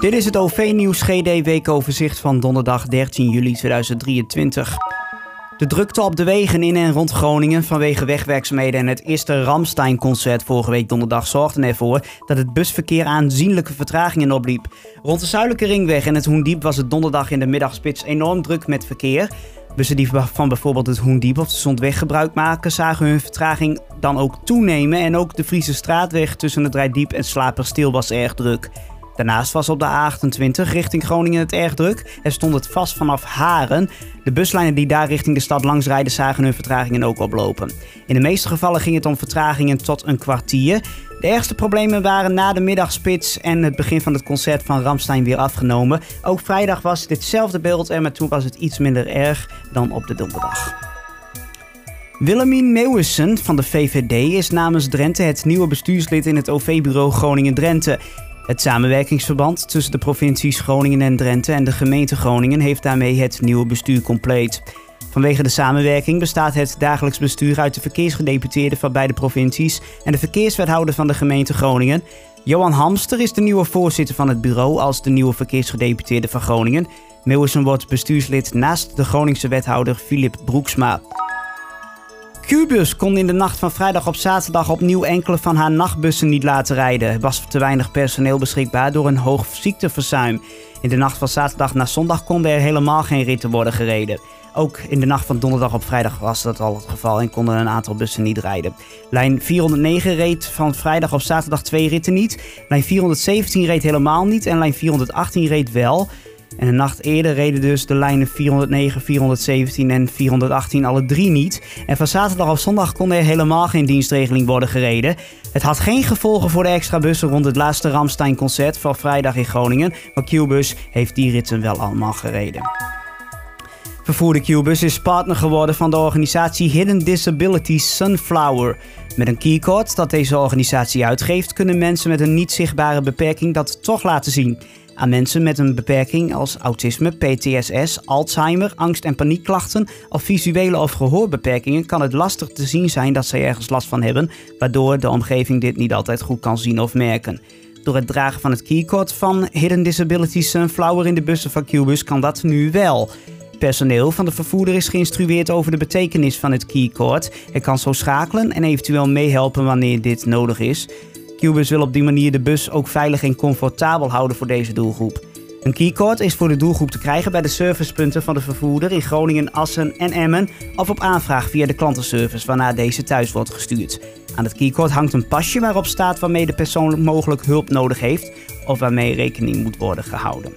Dit is het OV-nieuws GD weekoverzicht van donderdag 13 juli 2023. De drukte op de wegen in en rond Groningen vanwege wegwerkzaamheden en het eerste Ramstein-concert vorige week donderdag zorgden ervoor dat het busverkeer aanzienlijke vertragingen opliep. Rond de Zuidelijke Ringweg en het Hoendiep was het donderdag in de middagspits enorm druk met verkeer. Bussen die van bijvoorbeeld het Hoendiep of de Zondweg gebruik maken, zagen hun vertraging dan ook toenemen. En ook de Friese straatweg tussen het Rijdiep en Slaperstil was erg druk. Daarnaast was op de A28 richting Groningen het erg druk. Er stond het vast vanaf Haren. De buslijnen die daar richting de stad langs rijden zagen hun vertragingen ook oplopen. In de meeste gevallen ging het om vertragingen tot een kwartier. De ergste problemen waren na de middagspits en het begin van het concert van Ramstein weer afgenomen. Ook vrijdag was ditzelfde beeld er, maar toen was het iets minder erg dan op de donderdag. Willemien Meeuwissen van de VVD is namens Drenthe het nieuwe bestuurslid in het OV-bureau Groningen-Drenthe. Het samenwerkingsverband tussen de provincies Groningen en Drenthe en de gemeente Groningen heeft daarmee het nieuwe bestuur compleet. Vanwege de samenwerking bestaat het dagelijks bestuur uit de verkeersgedeputeerden van beide provincies en de verkeerswethouder van de gemeente Groningen. Johan Hamster is de nieuwe voorzitter van het bureau als de nieuwe verkeersgedeputeerde van Groningen. Meeuwissen wordt bestuurslid naast de Groningse wethouder Filip Broeksma. Qbus kon in de nacht van vrijdag op zaterdag opnieuw enkele van haar nachtbussen niet laten rijden. Er was te weinig personeel beschikbaar door een hoog ziekteverzuim. In de nacht van zaterdag naar zondag konden er helemaal geen ritten worden gereden. Ook in de nacht van donderdag op vrijdag was dat al het geval en konden een aantal bussen niet rijden. Lijn 409 reed van vrijdag op zaterdag twee ritten niet. Lijn 417 reed helemaal niet en lijn 418 reed wel. En een nacht eerder reden dus de lijnen 409, 417 en 418 alle drie niet. En van zaterdag op zondag kon er helemaal geen dienstregeling worden gereden. Het had geen gevolgen voor de extra bussen rond het laatste Ramstein-concert van vrijdag in Groningen. Maar Qbus heeft die ritten wel allemaal gereden. Vervoerder Qbus is partner geworden van de organisatie Hidden Disability Sunflower. Met een keycode dat deze organisatie uitgeeft, kunnen mensen met een niet zichtbare beperking dat toch laten zien. Aan mensen met een beperking als autisme, PTSS, Alzheimer, angst- en paniekklachten of visuele of gehoorbeperkingen kan het lastig te zien zijn dat zij ergens last van hebben, waardoor de omgeving dit niet altijd goed kan zien of merken. Door het dragen van het keycode van Hidden Disability Sunflower in de bussen van Qbus kan dat nu wel. Personeel van de vervoerder is geïnstrueerd over de betekenis van het keycode. Het kan zo schakelen en eventueel meehelpen wanneer dit nodig is. Qbus wil op die manier de bus ook veilig en comfortabel houden voor deze doelgroep. Een keycode is voor de doelgroep te krijgen bij de servicepunten van de vervoerder in Groningen, Assen en Emmen of op aanvraag via de klantenservice waarna deze thuis wordt gestuurd. Aan het keycode hangt een pasje waarop staat waarmee de persoon mogelijk hulp nodig heeft of waarmee rekening moet worden gehouden.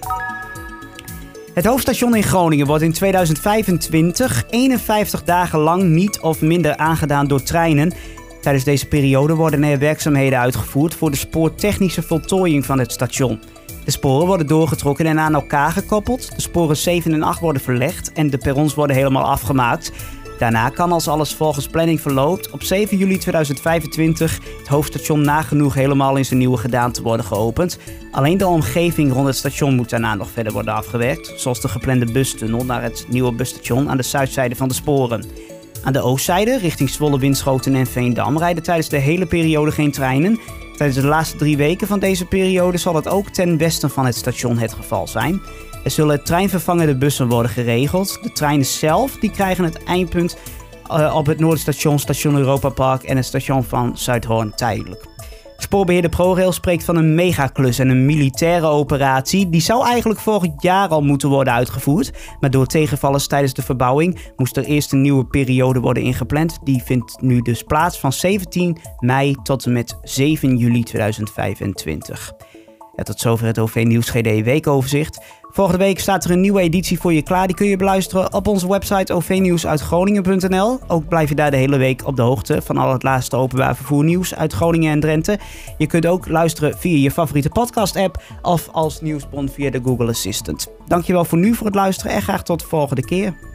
Het hoofdstation in Groningen wordt in 2025 51 dagen lang niet of minder aangedaan door treinen. Tijdens deze periode worden er werkzaamheden uitgevoerd voor de spoortechnische voltooiing van het station. De sporen worden doorgetrokken en aan elkaar gekoppeld. De sporen 7 en 8 worden verlegd en de perrons worden helemaal afgemaakt. Daarna kan als alles volgens planning verloopt op 7 juli 2025 het hoofdstation nagenoeg helemaal in zijn nieuwe gedaante worden geopend. Alleen de omgeving rond het station moet daarna nog verder worden afgewerkt, zoals de geplande bustunnel naar het nieuwe busstation aan de zuidzijde van de sporen. Aan de oostzijde, richting Zwolle, Winschoten en Veendam, rijden tijdens de hele periode geen treinen. Tijdens de laatste drie weken van deze periode zal het ook ten westen van het station het geval zijn. Er zullen treinvervangende bussen worden geregeld. De treinen zelf die krijgen het eindpunt uh, op het Noorderstation, station Europa Park en het station van Zuidhoorn tijdelijk. Spoorbeheerder ProRail spreekt van een megaklus en een militaire operatie. Die zou eigenlijk vorig jaar al moeten worden uitgevoerd. Maar door tegenvallers tijdens de verbouwing moest er eerst een nieuwe periode worden ingepland. Die vindt nu dus plaats van 17 mei tot en met 7 juli 2025. Tot zover het OV Nieuws GD weekoverzicht. Volgende week staat er een nieuwe editie voor je klaar. Die kun je beluisteren op onze website ovnieuwsuitgroningen.nl. Ook blijf je daar de hele week op de hoogte van al het laatste openbaar vervoernieuws uit Groningen en Drenthe. Je kunt ook luisteren via je favoriete podcast app of als nieuwsbron via de Google Assistant. Dankjewel voor nu voor het luisteren en graag tot de volgende keer.